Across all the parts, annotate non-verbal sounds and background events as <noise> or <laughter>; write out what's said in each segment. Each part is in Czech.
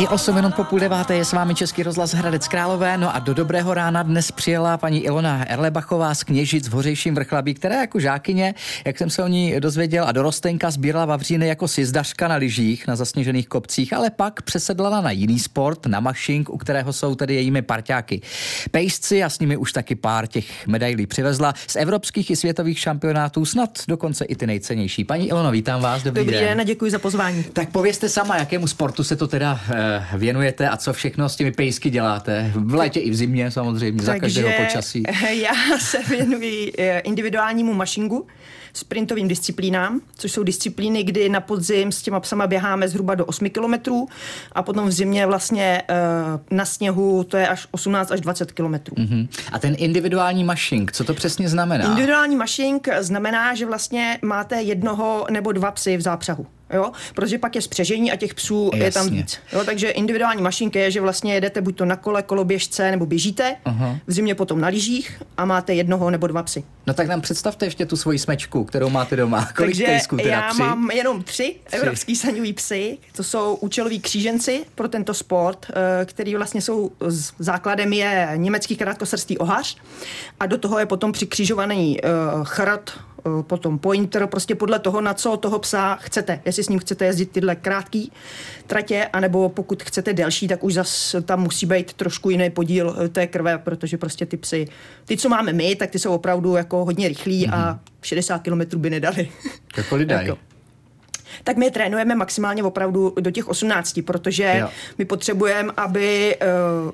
I 8 minut po půl deváté je s vámi Český rozhlas Hradec Králové. No a do dobrého rána dnes přijela paní Ilona Erlebachová z Kněžic v Hořejším vrchlabí, která jako žákyně, jak jsem se o ní dozvěděl, a dorostenka sbírala vavříny jako sizdařka na lyžích na zasněžených kopcích, ale pak přesedlala na jiný sport, na mašink, u kterého jsou tedy jejími parťáky. Pejsci a s nimi už taky pár těch medailí přivezla z evropských i světových šampionátů, snad dokonce i ty nejcennější. Paní Ilono, vítám vás, dobrý, dobrý den. den a děkuji za pozvání. Tak povězte sama, jakému sportu se to teda eh, věnujete a co všechno s těmi pejsky děláte. V létě i v zimě samozřejmě, za každého počasí. Já <laughs> se věnuji eh, individuálnímu mašingu, sprintovým disciplínám, což jsou disciplíny, kdy na podzim s těma psama běháme zhruba do 8 kilometrů a potom v zimě vlastně uh, na sněhu to je až 18 až 20 kilometrů. Uh-huh. A ten individuální mašink, co to přesně znamená? Individuální mašink znamená, že vlastně máte jednoho nebo dva psy v zápřahu jo? protože pak je spřežení a těch psů Jasně. je tam víc. Jo? Takže individuální mašinka je, že vlastně jedete buď to na kole, koloběžce nebo běžíte, uh-huh. v zimě potom na lyžích a máte jednoho nebo dva psy. No tak nám představte ještě tu svoji smečku, kterou máte doma. <laughs> Kolik Takže pejsků teda? já tři? mám jenom tři, tři. evropský saňový psy. To jsou účeloví kříženci pro tento sport, eh, který vlastně jsou základem je německý krátkosrstý ohař a do toho je potom přikřížovaný chrt, Eh, potom pointer, prostě podle toho, na co toho psa chcete. Jestli s ním chcete jezdit tyhle krátký tratě, anebo pokud chcete delší, tak už zas tam musí být trošku jiný podíl eh, té krve, protože prostě ty psy, ty, co máme my, tak ty jsou opravdu jako hodně rychlí mm-hmm. a 60 mhm. km by nedali. Jako lidé. jako tak my je trénujeme maximálně opravdu do těch 18, protože jo. my potřebujeme, aby uh,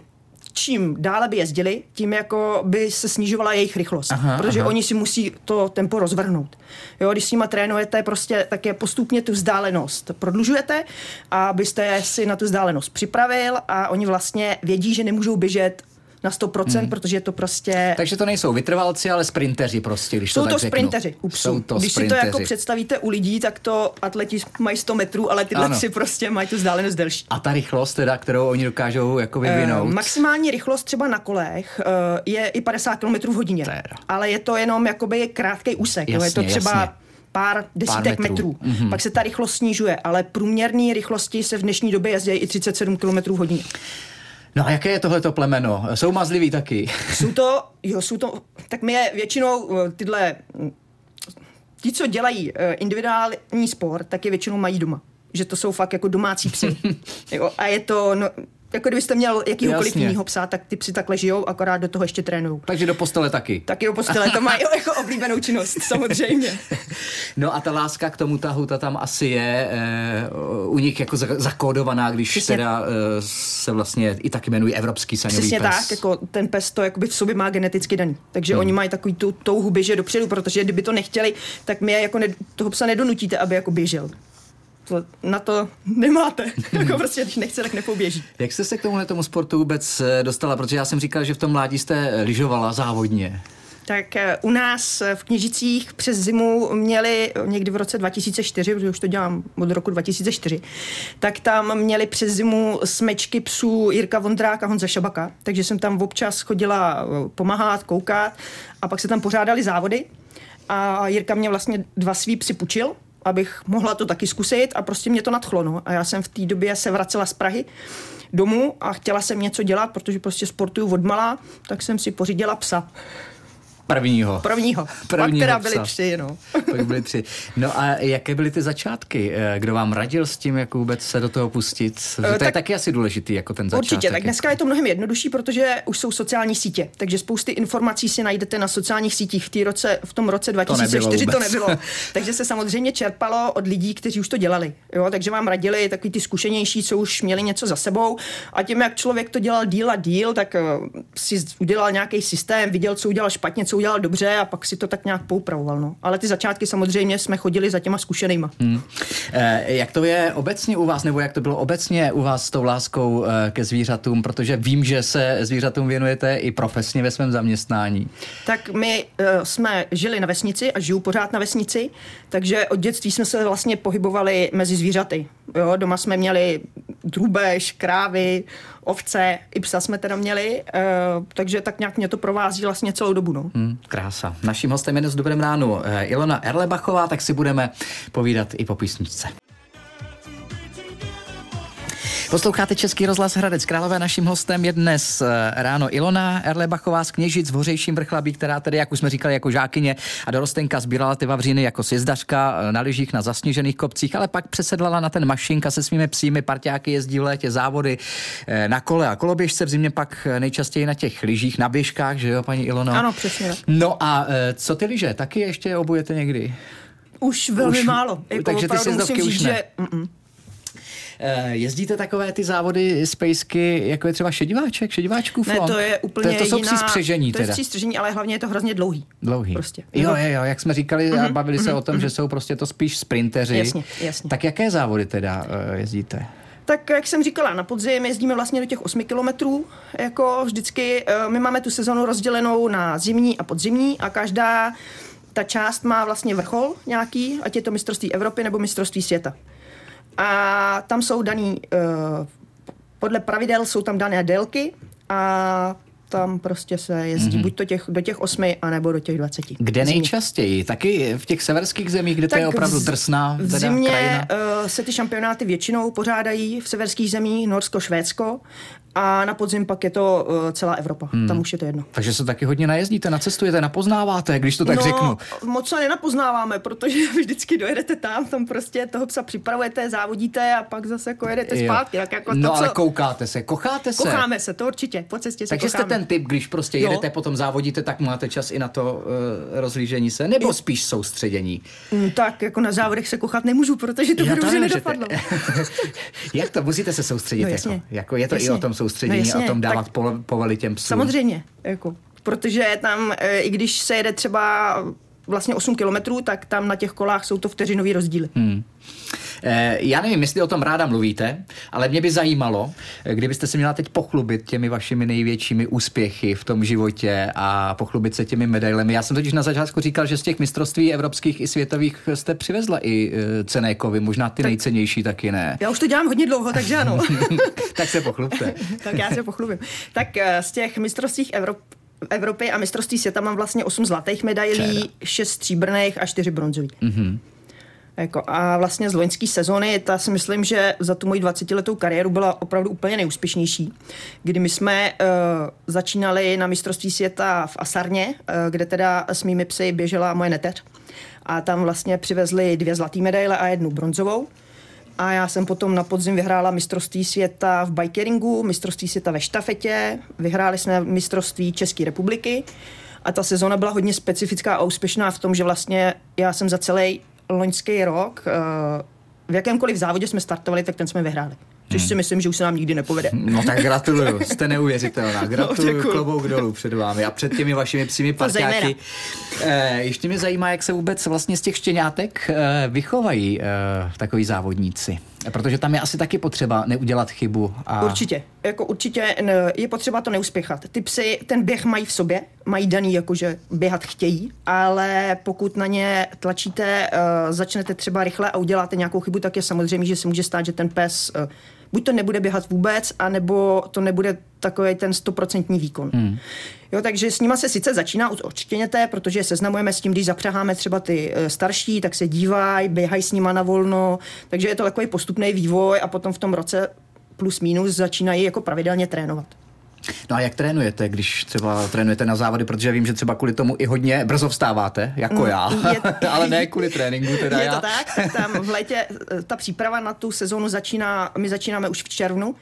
čím dále by jezdili, tím jako by se snižovala jejich rychlost. Aha, protože aha. oni si musí to tempo rozvrhnout. Jo, když s nima trénujete, prostě tak je postupně tu vzdálenost prodlužujete, abyste si na tu vzdálenost připravil a oni vlastně vědí, že nemůžou běžet na 100%, hmm. protože je to prostě... Takže to nejsou vytrvalci, ale sprinteři prostě, když jsou to tak to sprinteři, Jsou to Když sprinteři. si to jako představíte u lidí, tak to atleti mají 100 metrů, ale tyhle si prostě mají tu vzdálenost delší. A ta rychlost teda, kterou oni dokážou jako vyvinout? Uh, maximální rychlost třeba na kolech uh, je i 50 km v hodině. Teda. Ale je to jenom jakoby krátký úsek. Jasně, je to třeba jasně pár desítek pár metrů. metrů. Mm-hmm. Pak se ta rychlost snižuje, ale průměrné rychlosti se v dnešní době jezdí i 37 km hodině. No a jaké je tohleto plemeno? Jsou mazliví taky? <laughs> Jsou to, jo, jsou to, tak my je většinou eh, tyhle, ti, co dělají eh, individuální sport, tak je většinou mají doma. Že to jsou fakt jako domácí psy. <laughs> jo, a je to, no, jako kdybyste měl jakýhokoliv jiného psa, tak ty psi takhle žijou, akorát do toho ještě trénují. Takže do postele taky. Taky do postele, to mají jako oblíbenou činnost, <laughs> samozřejmě. No a ta láska k tomu tahu, ta tam asi je e, u nich jako zakódovaná, když Přesně. teda e, se vlastně i tak jmenují evropský saňový Přesně pes. tak, jako ten pes to jakoby v sobě má geneticky daný. Takže hmm. oni mají takový tu touhu běžet dopředu, protože kdyby to nechtěli, tak my jako ne, toho psa nedonutíte, aby jako běžel to, na to nemáte. <laughs> jako prostě, když nechce, tak nepoběží. Jak jste se k tomuhle tomu sportu vůbec eh, dostala? Protože já jsem říkal, že v tom mládí jste lyžovala závodně. Tak eh, u nás v Kněžicích přes zimu měli někdy v roce 2004, protože už to dělám od roku 2004, tak tam měli přes zimu smečky psů Jirka Vondrák a Honza Šabaka. Takže jsem tam občas chodila eh, pomáhat, koukat a pak se tam pořádali závody. A Jirka mě vlastně dva svý psy pučil, abych mohla to taky zkusit a prostě mě to nadchlo. No. A já jsem v té době se vracela z Prahy domů a chtěla jsem něco dělat, protože prostě sportuju od malá, tak jsem si pořídila psa. Prvního. Prvního. Prvního Pak teda byly tři, no. <laughs> Pak byly tři. No a jaké byly ty začátky? Eh, kdo vám radil s tím, jak vůbec se do toho pustit? To tak, je taky asi důležitý, jako ten začátek. Určitě, tak dneska je to mnohem jednodušší, protože už jsou sociální sítě, takže spousty informací si najdete na sociálních sítích. V, roce, v tom roce 2004 to nebylo. To nebylo. <laughs> takže se samozřejmě čerpalo od lidí, kteří už to dělali. Jo? Takže vám radili takový ty zkušenější, co už měli něco za sebou. A tím, jak člověk to dělal díl a díl, tak eh, si udělal nějaký systém, viděl, co udělal špatně, co udělal dobře a pak si to tak nějak poupravoval. No. Ale ty začátky samozřejmě jsme chodili za těma zkušenýma. Hmm. Eh, jak to je obecně u vás, nebo jak to bylo obecně u vás s tou láskou eh, ke zvířatům, protože vím, že se zvířatům věnujete i profesně ve svém zaměstnání. Tak my eh, jsme žili na vesnici a žiju pořád na vesnici, takže od dětství jsme se vlastně pohybovali mezi zvířaty. Jo, doma jsme měli drůbež, krávy, ovce, i psa jsme teda měli, uh, takže tak nějak mě to provází vlastně celou dobu. No. Hmm, krása. Naším hostem je dnes dobrém ránu uh, Ilona Erlebachová, tak si budeme povídat i po písničce. Posloucháte Český rozhlas Hradec Králové. Naším hostem je dnes eh, ráno Ilona Erlebachová z Kněžic v Hořejším vrchlabí, která tedy, jak už jsme říkali, jako žákyně a dorostenka sbírala ty vavříny jako sjezdařka eh, na lyžích na zasněžených kopcích, ale pak přesedlala na ten mašinka se svými psími, parťáky jezdí v létě závody eh, na kole a koloběžce, v zimě pak nejčastěji na těch lyžích, na běžkách, že jo, paní Ilono? Ano, přesně. No a co ty lyže, taky ještě obujete někdy? Už velmi už, málo. Jako takže ty musím říct, už ne. Že, mm-mm. Eh, jezdíte takové ty závody spacey, jako je třeba šediváček, šediváčků Ne, to je úplně To, to jsou jiná, přístřežení To je přístřežení, ale hlavně je to hrozně dlouhý. Dlouhý. Prostě. Jo, jo, jo, jak jsme říkali mm-hmm, a bavili mm-hmm, se o tom, mm-hmm. že jsou prostě to spíš sprinteři. Jasně, jasně. Tak jaké závody teda uh, jezdíte? Tak jak jsem říkala, na podzim jezdíme vlastně do těch 8 kilometrů. Jako vždycky, eh, my máme tu sezonu rozdělenou na zimní a podzimní a každá ta část má vlastně vrchol nějaký, ať je to mistrovství Evropy nebo mistrovství světa. A tam jsou daný, uh, podle pravidel jsou tam dané délky a tam prostě se jezdí mm-hmm. buď to těch, do těch osmi, anebo do těch dvaceti. Kde nejčastěji? Taky v těch severských zemích, kde tak to je opravdu drsná V zimě uh, se ty šampionáty většinou pořádají v severských zemích, Norsko, Švédsko a na podzim pak je to uh, celá Evropa. Hmm. Tam už je to jedno. Takže se taky hodně najezdíte, nacestujete, napoznáváte, když to tak no, řeknu. Moc se nenapoznáváme, protože <laughs> vždycky dojedete tam, tam prostě toho psa připravujete, závodíte a pak zase jako jedete zpátky. Tak jako no to, ale co... koukáte se, kocháte se. Kocháme se, to určitě, po cestě se Takže kocháme. jste ten typ, když prostě jedete, jo. potom závodíte, tak máte čas i na to uh, rozlížení se, nebo jo. spíš soustředění? Mm, tak, jako na závodech se kochat nemůžu, protože to by dobře nedopadlo. <laughs> Jak to? Musíte se soustředit. No, jasně. Jako, jako je to jasně. i o tom soustředění, no, o tom dávat tak, povely těm psům. Samozřejmě, jako, protože tam, e, i když se jede třeba vlastně 8 kilometrů, tak tam na těch kolách jsou to vteřinový rozdíly. Hmm. Eh, já nevím, jestli o tom ráda mluvíte, ale mě by zajímalo, eh, kdybyste se měla teď pochlubit těmi vašimi největšími úspěchy v tom životě a pochlubit se těmi medailemi. Já jsem totiž na začátku říkal, že z těch mistrovství evropských i světových jste přivezla i eh, cené kovy, možná ty tak, nejcennější taky ne. Já už to dělám hodně dlouho, takže ano. <laughs> tak se pochlubte. <laughs> tak já se pochlubím. Tak z těch mistrovství Evrop, Evropy a mistrovství světa mám vlastně 8 zlatých medailí, 6 stříbrných a 4 bronzových. Mm-hmm. Jako, a vlastně z loňské sezóny, ta si myslím, že za tu moji 20-letou kariéru byla opravdu úplně nejúspěšnější, kdy my jsme uh, začínali na mistrovství světa v Asarně, uh, kde teda s mými psy běžela moje neteř. A tam vlastně přivezli dvě zlaté medaile a jednu bronzovou. A já jsem potom na podzim vyhrála mistrovství světa v bikeringu, mistrovství světa ve štafetě, vyhráli jsme mistrovství České republiky. A ta sezona byla hodně specifická a úspěšná v tom, že vlastně já jsem za celý loňský rok eh, v jakémkoliv závodě jsme startovali, tak ten jsme vyhráli. Což hmm. si myslím, že už se nám nikdy nepovede. No tak gratuluju, <laughs> jste neuvěřitelná. Gratuluju, no, klobouk dolů před vámi a před těmi vašimi psími parťáky. E, ještě mě zajímá, jak se vůbec vlastně z těch štěňátek e, vychovají e, takový závodníci. Protože tam je asi taky potřeba neudělat chybu. A... Určitě. Jako určitě je potřeba to neuspěchat. Ty psy ten běh mají v sobě, mají daný, jakože běhat chtějí, ale pokud na ně tlačíte, začnete třeba rychle a uděláte nějakou chybu, tak je samozřejmě, že se může stát, že ten pes buď to nebude běhat vůbec, anebo to nebude takový ten stoprocentní výkon. Hmm. Jo, takže s nima se sice začíná od odštěněte, protože seznamujeme s tím, když zapřeháme třeba ty eh, starší, tak se dívají, běhají s nima na volno, takže je to takový postupný vývoj a potom v tom roce plus minus začínají jako pravidelně trénovat. No a jak trénujete, když třeba trénujete na závody, protože vím, že třeba kvůli tomu i hodně brzo vstáváte, jako mm, já, je, <laughs> ale ne kvůli tréninku teda Je já. to tak, tam v létě eh, ta příprava na tu sezónu začíná, my začínáme už v červnu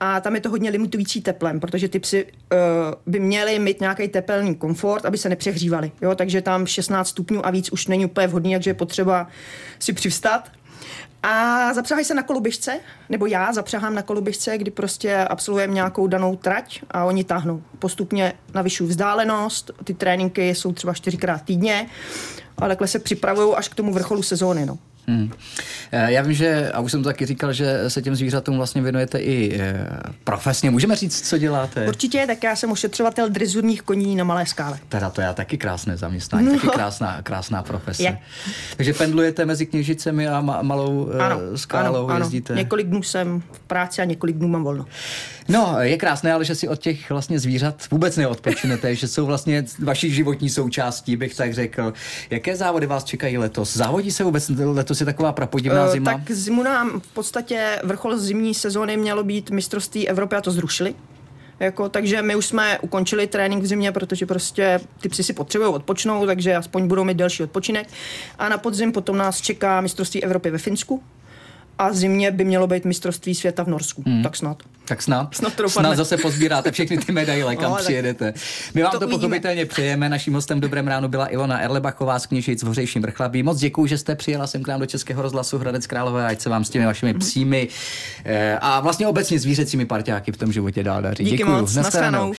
a tam je to hodně limitující teplem, protože ty psy uh, by měly mít nějaký tepelný komfort, aby se nepřehřívali. Jo? Takže tam 16 stupňů a víc už není úplně vhodný, takže je potřeba si přivstat a zapřáhají se na koloběžce, nebo já zapřahám na koloběžce, kdy prostě absolvujeme nějakou danou trať a oni táhnou. Postupně navyšují vzdálenost, ty tréninky jsou třeba čtyřikrát týdně, ale takhle se připravují až k tomu vrcholu sezóny. No. Hmm. Eh, já vím, že, a už jsem to taky říkal, že se těm zvířatům vlastně věnujete i eh, profesně. Můžeme říct, co děláte? Určitě, tak já jsem ošetřovatel drizurních koní na malé skále. Teda to je taky krásné zaměstnání, no. taky krásná, krásná profese. Je. Takže pendlujete mezi kněžicemi a ma- malou eh, ano, skálou, ano, jezdíte? Ano. Několik dnů jsem v práci a několik dnů mám volno. No, je krásné, ale že si od těch vlastně zvířat vůbec neodpočinete, že jsou vlastně vaší životní součástí, bych tak řekl. Jaké závody vás čekají letos? Závodí se vůbec letos je taková prapodivná zima. Tak zimu nám v podstatě vrchol zimní sezóny mělo být mistrovství Evropy a to zrušili. Jako, takže my už jsme ukončili trénink v zimě, protože prostě ty psy si potřebují odpočnout, takže aspoň budou mít delší odpočinek. A na podzim potom nás čeká mistrovství Evropy ve Finsku, a zimně by mělo být mistrovství světa v Norsku. Hmm. Tak snad. Tak snad. Snad, to snad zase pozbíráte všechny ty medaile, kam <laughs> no, přijedete. My vám to, to pochopitelně přejeme. Naším hostem Dobrém ránu byla Ilona Erlebachová z Kněžic v Hořejším vrchlabí. Moc děkuji, že jste přijela sem k nám do Českého rozhlasu Hradec Králové, ať se vám s těmi vašimi hmm. psími eh, a vlastně obecně zvířecími parťáky v tom životě dál daří. Díky děkuji. moc. Naschledanou.